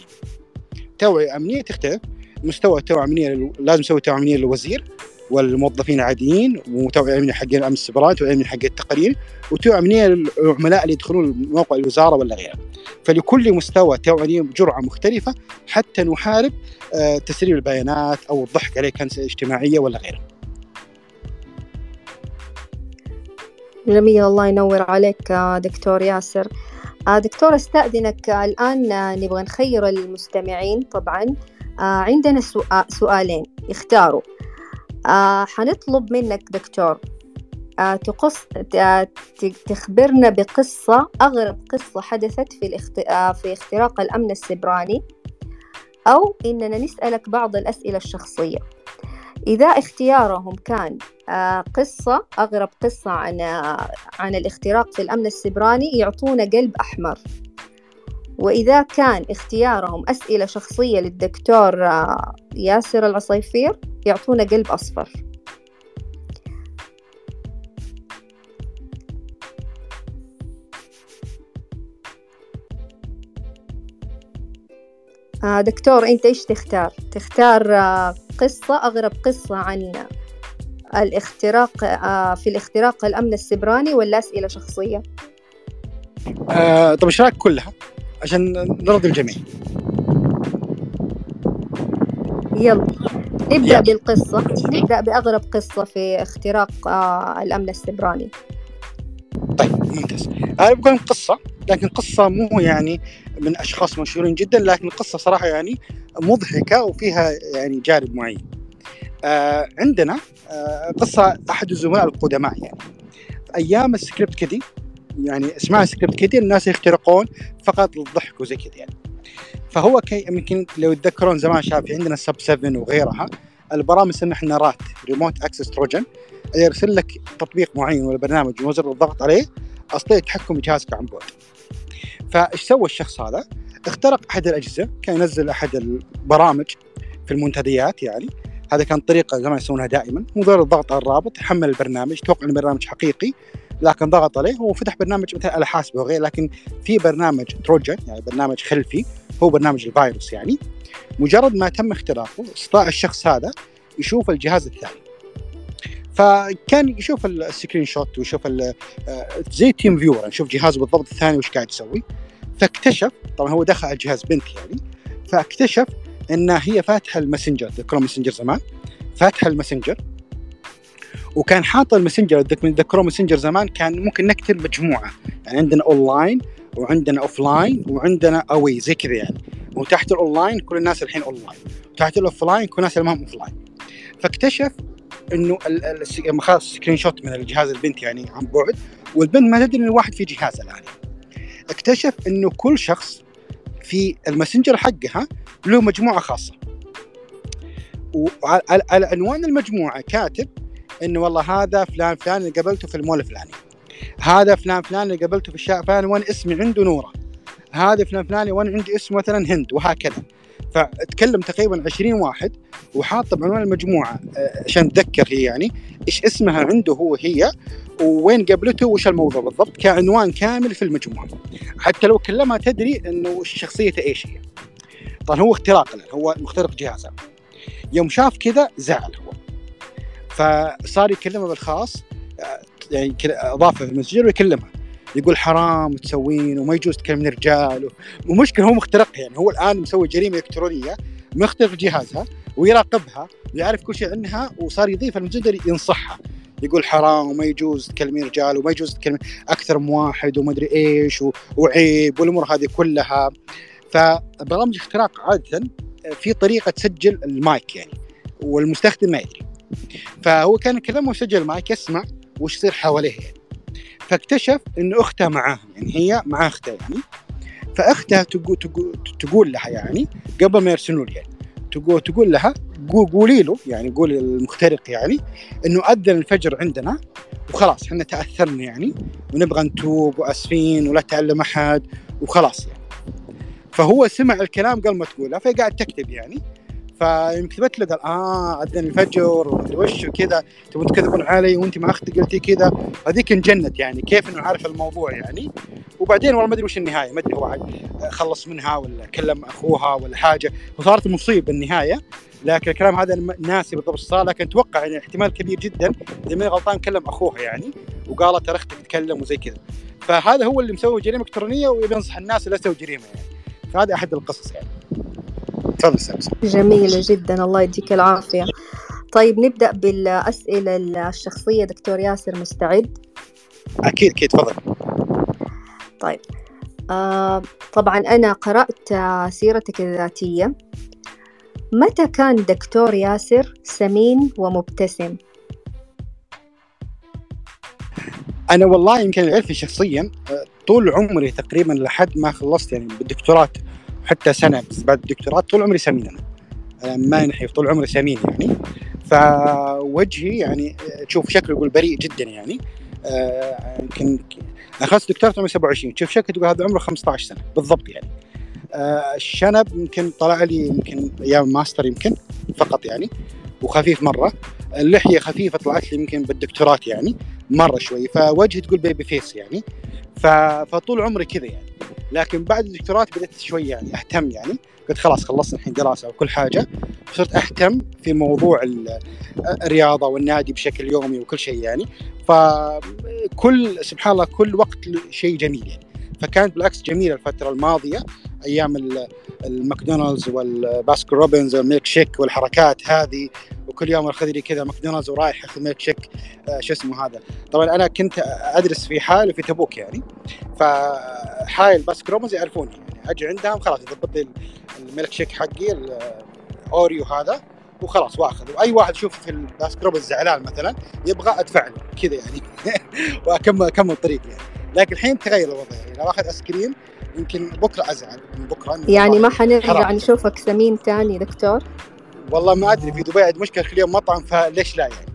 توعية أمنية تختلف مستوى التوعية الأمنية لازم نسوي توعية أمنية للوزير والموظفين العاديين وتوعيه امنيه حق الأمن السيبراني توعيه امنيه حق التقارير وتوعيه امنيه للعملاء اللي يدخلون موقع الوزارة ولا غيره. فلكل مستوى توعيه جرعة مختلفة حتى نحارب آه، تسريب البيانات أو الضحك عليه كنسة اجتماعية ولا غيره. جميل الله ينور عليك دكتور ياسر. آه، دكتور أستأذنك الآن نبغى نخير المستمعين طبعا. آه، عندنا سؤالين يختاروا آه حنطلب منك دكتور آه تقص تخبرنا بقصة أغرب قصة حدثت في الاخت... آه في اختراق الأمن السبراني أو إننا نسألك بعض الأسئلة الشخصية. إذا اختيارهم كان آه قصة أغرب قصة عن آه عن الاختراق في الأمن السبراني يعطونا قلب أحمر. وإذا كان اختيارهم أسئلة شخصية للدكتور آه، ياسر العصيفير يعطونا قلب أصفر آه دكتور أنت إيش تختار؟ تختار آه قصة أغرب قصة عن الاختراق في الاختراق الأمن السبراني ولا أسئلة شخصية؟ آه طب إيش رأيك كلها عشان نرضي الجميع؟ يلا. نبدأ يلا. بالقصة. نبدأ بأغرب قصة في اختراق آه الأمن السبراني طيب ممتاز. أنا بقول قصة لكن قصة مو يعني من أشخاص مشهورين جدا لكن قصة صراحة يعني مضحكة وفيها يعني جانب معين. آه عندنا آه قصة أحد الزملاء القدماء يعني. أيام ال script kiddie يعني اسمها script kiddie الناس يخترقون فقط للضحك وزي كذا يعني. فهو كي يمكن لو يتذكرون زمان شاف في عندنا Sub7 وغيرها البرامج اسمها إحنا RAT remote access trojan يرسل لك تطبيق معين ولا برنامج مجرد الضغط عليه استطيع التحكم بجهازك عن بعد. فإيش سوى الشخص هذا؟ اخترق أحد الأجهزة كان ينزل أحد البرامج في المنتديات يعني. هذا كان طريقة زمان يسوونها دائما. مجرد الضغط على الرابط يحمل البرنامج توقع البرنامج حقيقي. لكن ضغط عليه هو فتح برنامج مثلا على حاسبه وغيره لكن في برنامج trojan يعني برنامج خلفي هو برنامج الفيروس يعني. مجرد ما تم اختراقه استطاع الشخص هذا يشوف الجهاز الثاني. فكان يشوف ال screenshot ويشوف آه، زي TeamViewer يشوف جهازه بالضبط الثاني وش قاعد يسوي. فاكتشف طبعا هو دخل على جهاز بنت يعني فاكتشف إن هي فاتحة ال Messenger تذكرون Messenger زمان؟ فاتحة ال Messenger. وكان حاط ال Messenger تذكرون Messenger زمان كان ممكن نكتب مجموعة. يعني عندنا اونلاين وعندنا offline وعندنا away زي كذا يعني. وتحت الاونلاين كل الناس الحين اونلاين وتحت ال offline كل الناس اللي ما هم offline فاكتشف انه لما خذ screenshot من الجهاز البنت يعني عن بعد. والبنت ما تدري إن الواحد في جهازها الآن. اكتشف إنه كل شخص في ال Messenger حقها له مجموعة خاصة. وعلى عنوان المجموعة كاتب إنه والله هذا فلان فلان اللي قابلته في المول الفلاني. هذا فلان فلان اللي قابلته في الشارع فلان وأنا اسمي عنده نوره. هذا فلان فلان وأنا عندي اسم مثلا هند وهكذا. فتكلم تقريبا 20 واحد وحاط بعنوان المجموعة آه، عشان تذكر هي يعني إيش اسمها عنده هو هي وين قابلته وش الموضوع بالضبط كعنوان كامل في المجموعة. حتى لو كلمها تدري إنه شخصيته إيش هي. طبعا هو اختراق هو مخترق جهازها يوم شاف كذا زعل هو. فصار يكلمها بالخاص يعني أضافه في المسجل ويكلمها يقول حرام تسوين وما يجوز تكلمين رجال ومشكلة هو مخترقها يعني. هو الآن مسوي جريمة إلكترونية مخترق جهازها ويراقبها ويعرف كل شيء عنها وصار يضيف المسجل ينصحها يقول حرام وما يجوز تكلمين رجال وما يجوز تكلمين أكثر من واحد وما أدري إيش وعيب والأمور هذه كلها. فبرامج اختراق عادة في طريقة تسجل المايك يعني والمستخدم ما يدري. فهو كان يكلمه وسجل المايك يسمع وش يصير حواليه. يعني فاكتشف إن اختها معاهم يعني هي مع اختها يعني. فاختها تقول تقول تقول لها يعني قبل ما يرسلوا لي يعني. تقول تقول لها قولي له يعني قولي المخترق يعني إنه أذن الفجر عندنا وخلاص إحنا تأثرنا يعني ونبغى نتوب وآسفين ولا تعلم أحد وخلاص يعني. فهو سمع الكلام قبل ما تقولها فقاعد تكتب يعني. له قال آه اذن الفجر ومدري وش وكذا تبون تكذبون علي وأنت ما أختي قلتي كذا. هذيك انجنت يعني كيف إنه عارف الموضوع يعني. وبعدين والله ما أدري وش النهاية ما أدري هو خلص منها ولا كلم أخوها ولا حاجة. وصارت مصيبة النهايه لكن الكلام هذا ناسي بالضبط صار لكن أتوقع يعني احتمال كبير جدا إذا ماني غلطان كلم أخوها يعني وقالت ترى أختك تتكلم وزي كذا. فهذا هو اللي مسوي جريمة إلكترونية ويبي ينصح الناس لا تسوي جريمة يعني. فهذا أحد القصص يعني. تفضل سمسم جميلة جدا الله يديك العافية. طيب نبدأ بالأسئلة الشخصية دكتور ياسر مستعد؟ أكيد أكيد تفضل. طيب. آه طبعا أنا قرأت سيرتك الذاتية. متى كان دكتور ياسر سمين ومبتسم؟ أنا والله يمكن عرفي شخصيا طول عمري تقريبا لحد ما خلصت يعني بالدكتوراه حتى سنة بعد الدكتوراه طول عمري سمين أنا. ما نحيف طول عمري سمين يعني. فوجهي يعني تشوف شكله يقول بريء جدا يعني. آه، يمكن أخذت دكتوراه عمري 27 تشوف شكله تقول هذا عمره 15 سنة. بالضبط يعني. آه، الشنب يمكن طلع لي يمكن أيام ماستر يمكن فقط يعني وخفيف مرة. اللحية خفيفة طلعت لي يمكن بالدكتوراه يعني مرة شوي. فوجهي تقول baby face يعني. فطول عمري كذا يعني. لكن بعد الدكتوراه بدأت شوي يعني أهتم يعني. قلت خلاص خلصت الحين دراسة وكل حاجة. صرت أهتم في موضوع الرياضة والنادي بشكل يومي وكل شيء يعني. فكل سبحان الله كل وقت شيء جميل يعني. فكانت بالعكس جميلة الفترة الماضية. أيام الماكدونالدز وال Baskin Robbins والميلك شيك والحركات هذه وكل يوم أخذ لي كذا ماكدونالدز ورايح أخذ ميلك شيك آه شو اسمه هذا؟ طبعا أنا كنت أدرس في حايل وفي تبوك يعني فحايل ال Baskin Robbins يعرفوني يعني أجي عندهم خلاص يضبط لي الميلك شيك حقي ال Oreo هذا وخلاص وأخذ. وأي واحد يشوف في ال Baskin Robbins زعلان مثلا يبغى أدفع له كذا يعني واكمل أكمل طريق يعني. لكن الحين تغير الوضع يعني لو اخذ ice cream يمكن بكرة أزعل من بكرة يعني ما حنرجع نشوفك سمين ثاني دكتور؟ والله ما أدري في دبي عندي مشكلة كل يوم مطعم فليش لا يعني؟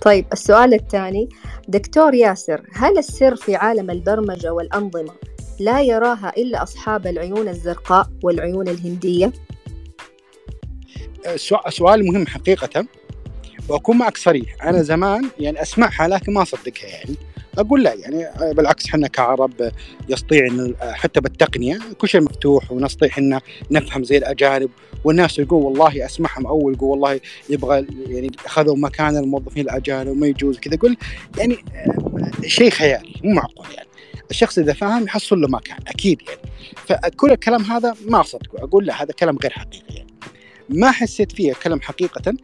طيب السؤال الثاني. دكتور ياسر هل السر في عالم البرمجة والأنظمة لا يراها إلا أصحاب العيون الزرقاء والعيون الهندية؟ سؤال مهم حقيقة وأكون معك صريح. أنا زمان يعني أسمعها لكن ما أصدقها يعني. أقول لا يعني بالعكس إحنا كعرب يستطيع إن حتى بالتقنية كل شيء مفتوح ونستطيع إن نفهم زي الأجانب والناس يقول والله أسمعهم أول يقول والله يبغى يعني أخذوا مكان الموظفين الأجانب وما يجوز كذا أقول يعني شيء خيالي مو معقول يعني. الشخص إذا فاهم يحصل له مكان أكيد يعني. فكل الكلام هذا ما أصدقه أقول لا هذا كلام غير حقيقي يعني. ما حسيت فيه كلام حقيقة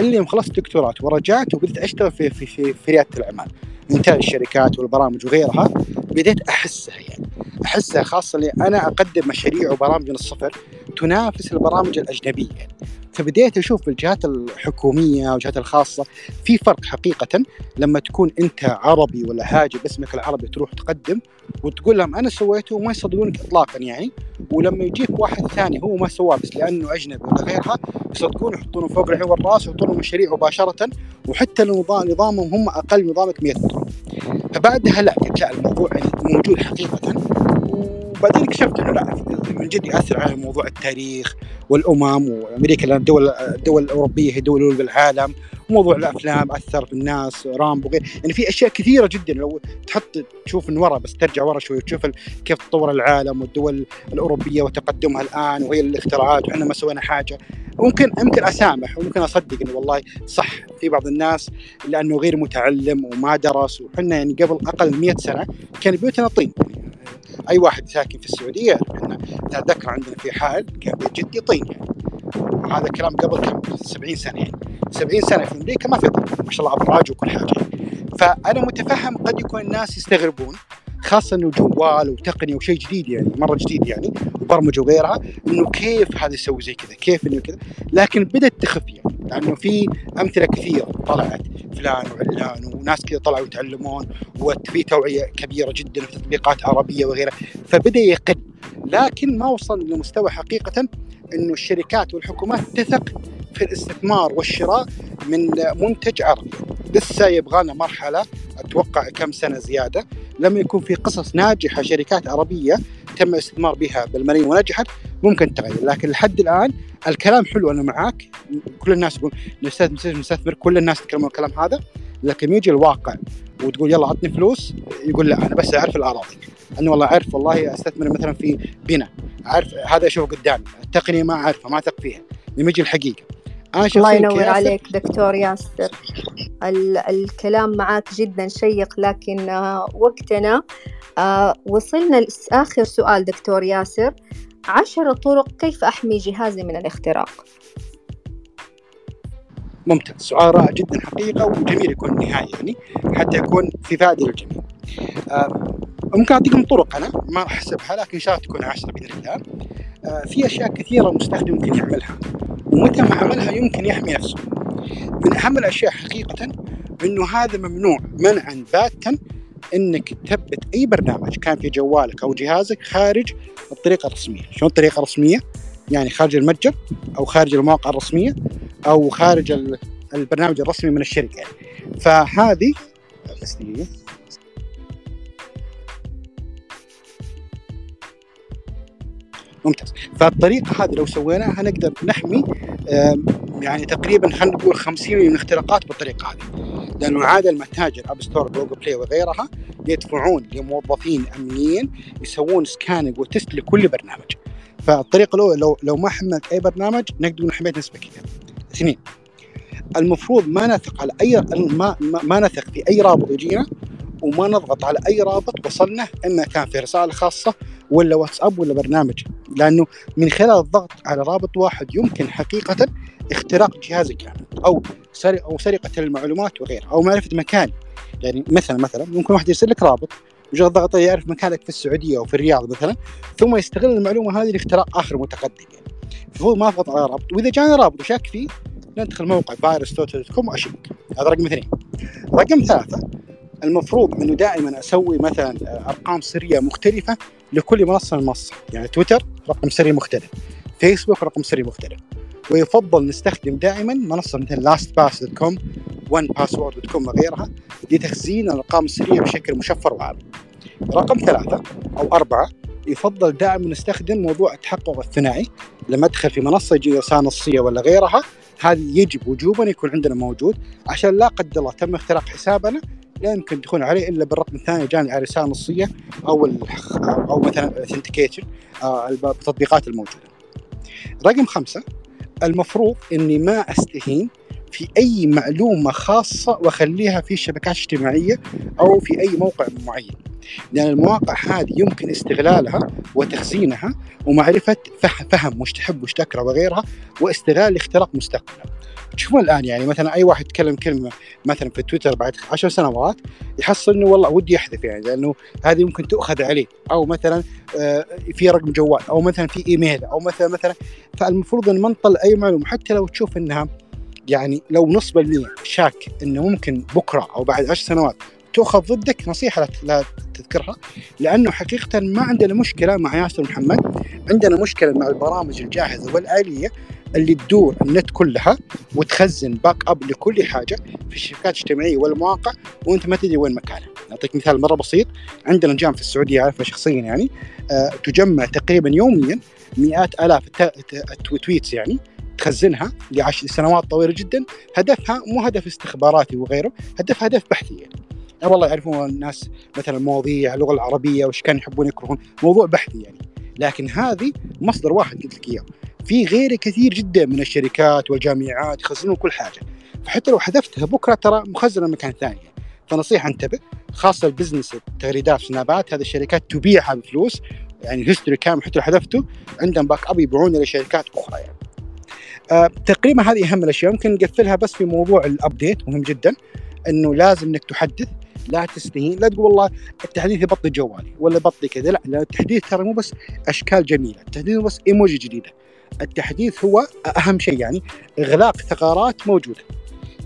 اللي يوم خلصت دكتوراه ورجعت وبديت أشتغل في في في, في ريادة الأعمال. انتاج الشركات والبرامج وغيرها بديت أحسها يعني. أحسها خاصة لي أنا أقدم مشاريع وبرامج من الصفر تنافس البرامج الأجنبية. يعني فبديت أشوف الجهات الحكومية والجهات الخاصة في فرق حقيقة. لما تكون أنت عربي ولا هاجر باسمك العربي تروح تقدم وتقول لهم أنا سويته وما يصدقونك اطلاقا يعني. ولما يجيك واحد ثاني هو ما سواه بس لأنه أجنبي ولا غيرها يصدقون يحطونه فوق العين والرأس ويحطون مشاريع مباشرة وحتى نظام نظامهم هم أقل نظامك 100 مره فبعدها لا لا الموضوع موجود حقيقة. وبعدين اكتشفت إنه لا من جد ياثر على موضوع التاريخ والأمم وأمريكا لأن الدول الدول الأوروبية هي دول بالعالم. وموضوع الأفلام أثر في الناس رامبو وغير. يعني في أشياء كثيرة جدا. لو تحط تشوف من ورا بس ترجع ورا شوي وتشوف كيف تطور العالم والدول الأوروبية وتقدمها الآن وهي الاختراعات وحنا ما سوينا حاجة. ممكن ممكن أسامح وممكن أصدق إنه والله صح في بعض الناس لأنه غير متعلم وما درس. وحنا يعني قبل أقل من 100 سنة كان بيوتنا طين. أي واحد ساكن في السعودية إحنا اتذكر عندنا في حال كان بيت جدي طين. يعني هذا الكلام قبل كم؟ 70 سنة يعني. 70 سنة في أمريكا ما في طين. ما شاء الله ابراج وكل حاجة. فأنا متفهم قد يكون الناس يستغربون خاصة إنه جوال وتقنيه وشيء جديد يعني مرة جديد يعني وبرمجة وغيرها إنه كيف هذا يسوي زي كذا كيف إنه كذا. لكن بدأت تخف يعني لأنه في أمثلة كثيرة طلعت فلان وعلان وناس كذا طلعوا يتعلمون وفي توعية كبيرة جدا في تطبيقات عربية وغيرها. فبدأ يقل. لكن ما وصل لمستوى حقيقة إنه الشركات والحكومات تثق في الاستثمار والشراء من منتج عربي لسه يبغى لنا مرحلة أتوقع كم سنة زيادة. لما يكون في قصص ناجحة شركات عربية تم الاستثمار بها بالملايين ونجحت ممكن تغير. لكن لحد الآن الكلام حلو أنا معاك. كل الناس يقول نستثمر كل الناس يتكلمون الكلام هذا. لكن يجي الواقع وتقول يلا عطني فلوس يقول لا أنا بس أعرف الأراضي. أنا والله أعرف والله أستثمر مثلا في بناء. أعرف هذا أشوفه قدامي. التقنية ما أعرفها ما أثق فيها. لما يجي الحقيقة. أنا الله ينور عليك دكتور ياسر. الكلام معك جدا شيق لكن آه، وقتنا آه، وصلنا لآخر سؤال دكتور ياسر. عشر طرق كيف أحمي جهازي من الاختراق؟ ممتاز. سؤال رائع جدا حقيقة وجميل يكون النهاية يعني حتى يكون في فائدة للجميع. ممكن أعطيكم طرق أنا ما راح أحسبها لكن إن شاء الله تكون عشرة بإذن الله في أشياء كثيرة المستخدم ممكن يعملها ومتى ما عملها يمكن يحمي نفسه من أهم الأشياء حقيقة إنه هذا ممنوع منعا باتا إنك تثبت أي برنامج كان في جوالك أو جهازك خارج الطريقة الرسمية، شلون الطريقة الرسمية؟ يعني خارج المتجر أو خارج المواقع الرسمية أو خارج البرنامج الرسمي من الشركة يعني. فهذه ممتاز. فالطريقة هذه لو سويناها نقدر نحمي يعني تقريبا خلينا نقول 50 من الاختراقات بالطريقة هذه. لأنه عاده المتاجر App Store Google Play وغيرها يدفعون لموظفين أمنيين يسوون scanning و test لكل برنامج. فالطريقة الاولى لو لو ما حملت أي برنامج نقدر نقول حميت نسبه كبيرة. اثنين المفروض ما نثق على أي ما, ما نثق في أي رابط يجينا وما نضغط على أي رابط وصلنا إما كان في رسالة خاصة ولا واتساب ولا برنامج. لأنه من خلال الضغط على رابط واحد يمكن حقيقة اختراق جهازك أو سرقه أو سرقة المعلومات وغيرها أو معرفة مكان. يعني مثلا مثلا ممكن واحد يرسل لك رابط مجرد ضغط يعرف مكانك في السعودية أو في الرياض مثلا ثم يستغل المعلومة هذه لاختراق آخر متقدم يعني. المفروض ما اضغط على رابط. وإذا جاني رابط وشاك فيه ندخل موقع virus dot com وا check هذا رقم اثنين. رقم ثلاثة المفروض إنه دائما أسوي مثلا أرقام سرية مختلفة لكل منصة من منصة. يعني تويتر رقم سري مختلف فيسبوك رقم سري مختلف. ويفضل نستخدم دائما منصة مثل LastPass dot com 1Password dot com وغيرها لتخزين الأرقام السرية بشكل مشفر وعام رقم ثلاثة أو أربعة يفضل دائما نستخدم موضوع التحقق الثنائي لما ادخل في منصة يجي رساله نصية ولا غيرها. هذا يجب وجوبا يكون عندنا موجود عشان لا قدر الله تم اختراق حسابنا لا يمكن تدخل عليه إلا بالرقم الثاني جاني على رساله نصية أو أو مثلا اثنتيكيشن آه، التطبيقات الموجودة. رقم خمسة المفروض إني ما أستهين في أي معلومة خاصة وأخليها في الشبكات الاجتماعيه أو في أي موقع معين. لأن المواقع هذه يمكن استغلالها وتخزينها ومعرفة فهم وش تحب وش تكره وغيرها واستغلال الاختراق مستقبلا تشوفون الآن يعني مثلا أي واحد يتكلم كلمة مثلا في تويتر بعد عشر سنوات يحصل إنه والله ودي يحذف يعني لأنه هذه ممكن تؤخذ عليه. أو مثلا آه، في رقم جوال أو مثلا في إيميل أو مثلا مثلا. فالمفروض إن ما نطلع أي معلومة حتى لو تشوف إنها يعني لو نص بالمية شاك إنه ممكن بكرة أو بعد عشر سنوات تؤخذ ضدك نصيحة لا تذكرها. لأنه حقيقه ما عندنا مشكلة مع ياسر محمد. عندنا مشكلة مع البرامج الجاهزة والآلية اللي تدور النت كلها وتخزن backup لكل حاجة في الشبكات الاجتماعية والمواقع وأنت ما تدري وين مكانها. اعطيك مثال مرة بسيط. عندنا جامعة في السعودية اعرفها شخصيا يعني. أه تجمع تقريبا يوميا مئات آلاف ال tweets يعني تخزنها لعشر سنوات طويلة جدا. هدفها مو هدف استخباراتي وغيره هدفها هدف بحثي يعني. والله يعرفون الناس مثلا مواضيع اللغة العربية وش كانوا يحبون يكرهون. موضوع بحثي يعني. لكن هذه مصدر واحد قلت لك إياه. في غيره كثير جدا من الشركات والجامعات يخزنون كل حاجة. فحتى لو حذفتها بكرة ترى مخزنة مكان ثاني. فنصيحة انتبه خاصة ال business التغريدات سنابات هذه الشركات تبيعها بفلوس. يعني ال history كامل حتى لو حذفته عندهم backup يبيعونه لشركات أخرى يعني. آه تقريبا هذه أهم الأشياء. ممكن نقفلها بس في موضوع ال update مهم جدا. إنه لازم إنك تحدث. لا تستهين لا تقول والله التحديث يبطل جوالي ولا يبطل كذا. لا, لا التحديث ترى مو بس أشكال جميلة التحديث مو بس إيموجي جديدة. التحديث هو أهم شيء يعني إغلاق ثغرات موجودة.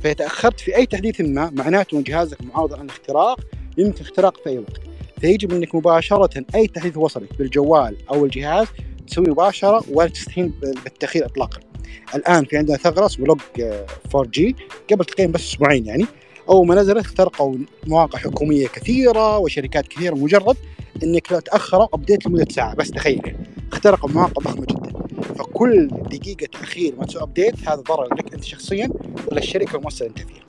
فإذا تأخرت في أي تحديث ما معناته أن جهازك معرض عن الاختراق يمكن اختراق في أي وقت. فيجب أنك مباشرة أي تحديث وصلك بالجوال أو الجهاز تسوي مباشرة ولا تستهين بالتأخير اطلاقا. الآن في عندنا ثغرة اسمها Log4j. قبل تقريبا بس أسبوعين يعني. أول ما نزلت اخترقوا مواقع حكومية كثيرة وشركات كثيرة مجرد أنك لو تأخروا update لمدة ساعة بس تخيل. اخترقوا مواقع ضخمة جدا. فكل دقيقة تاخير ما تسوي update هذا ضرر لك أنت شخصيا ولا الشركة والمؤسسه أنت فيها.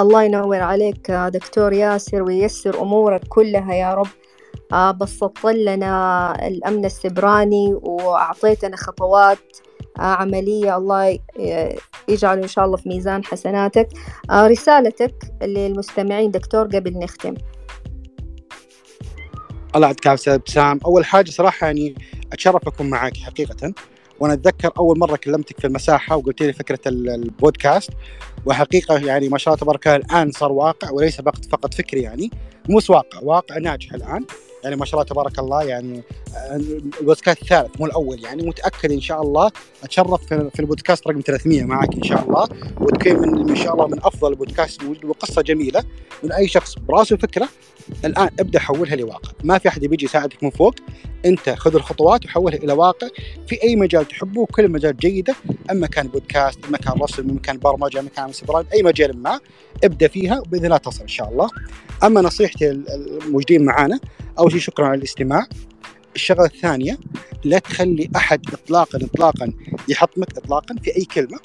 الله ينور عليك دكتور ياسر وييسر أمورك كلها يا رب. آه، بسطت لنا الأمن السبراني وأعطيتنا خطوات آه، عملية. الله يجعله إن شاء الله في ميزان حسناتك. آه، رسالتك للمستمعين دكتور قبل نختم. الله يعطيك العافية ابتسام أول حاجة صراحة يعني اتشرف اكون معك حقيقة وأنا أتذكر أول مرة كلمتك في المساحة وقلت لي فكرة البودكاست وحقيقة يعني ما شاء الله تبارك الله الآن صار واقع وليس فقط فكري يعني مو واقع واقع ناجح الآن. يعني ما شاء الله تبارك الله يعني البودكاست الثالث مو الأول يعني متأكد إن شاء الله أتشرف في البودكاست رقم 300 معك إن شاء الله وتكون من ان شاء الله من أفضل البودكاست الموجود وقصة جميلة من أي شخص براسه فكرة الآن ابدأ حولها لواقع. ما في أحد بيجي يساعدك من فوق. أنت خذ الخطوات وحولها إلى واقع. في أي مجال تحبه كل مجال جيدة أما كان بودكاست أما كان رسم أما كان برمجة أما كان استبراد أي مجال ما ابدأ فيها باذن الله تصل إن شاء الله. أما نصيحتي الموجودين معانا أول شيء شكرا على الاستماع. الشغلة الثانية لا تخلي أحد اطلاقا اطلاقا يحطمك اطلاقا في أي كلمة.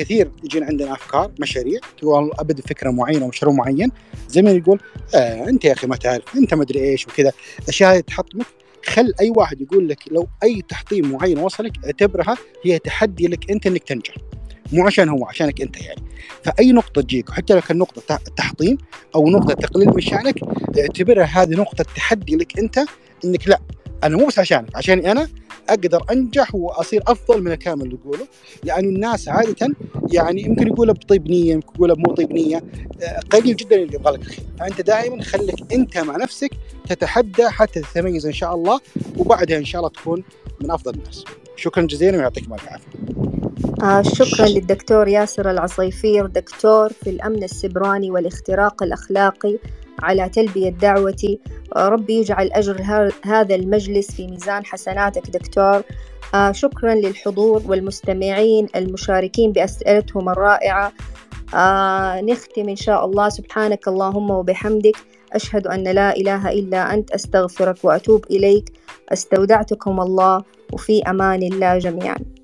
كثير يجينا عندنا أفكار مشاريع تقول ابدا فكرة معينة مشروع معين ما يقول آه أنت يا أخي ما تعرف أنت ما أدري إيش وكذا. أشياء هذه تحطمك خل أي واحد يقول لك لو أي تحطيم معين وصلك اعتبرها هي تحدي لك أنت إنك تنجح. مو عشان هو عشانك أنت يعني. فأي نقطة تجيك وحتى لو كان نقطة تحطيم أو نقطة تقليل من شأنك اعتبرها هذه نقطة تحدي لك أنت إنك لا أنا مو بس عشانك عشاني أنا أقدر أنجح وأصير أفضل من الكلام اللي تقوله لأن الناس عادة يعني يمكن يقولها بطيب نية يمكن يقولها بمو طيب نية. قليل جدا اللي يبغى لك الخير. فأنت دائما خليك أنت مع نفسك تتحدى حتى تتميز إن شاء الله وبعدها إن شاء الله تكون من أفضل الناس. شكرا جزيلا ويعطيكم العافيه آه شكرا للدكتور ياسر العصيفير دكتور في الأمن السبراني والاختراق الأخلاقي على تلبية دعوتي. ربي يجعل أجر هذا المجلس في ميزان حسناتك دكتور. آه شكرا للحضور والمستمعين المشاركين بأسئلتهم الرائعة. آه نختم إن شاء الله. سبحانك اللهم وبحمدك. أشهد أن لا إله إلا أنت أستغفرك وأتوب إليك. أستودعتكم الله وفي أمان الله جميعا.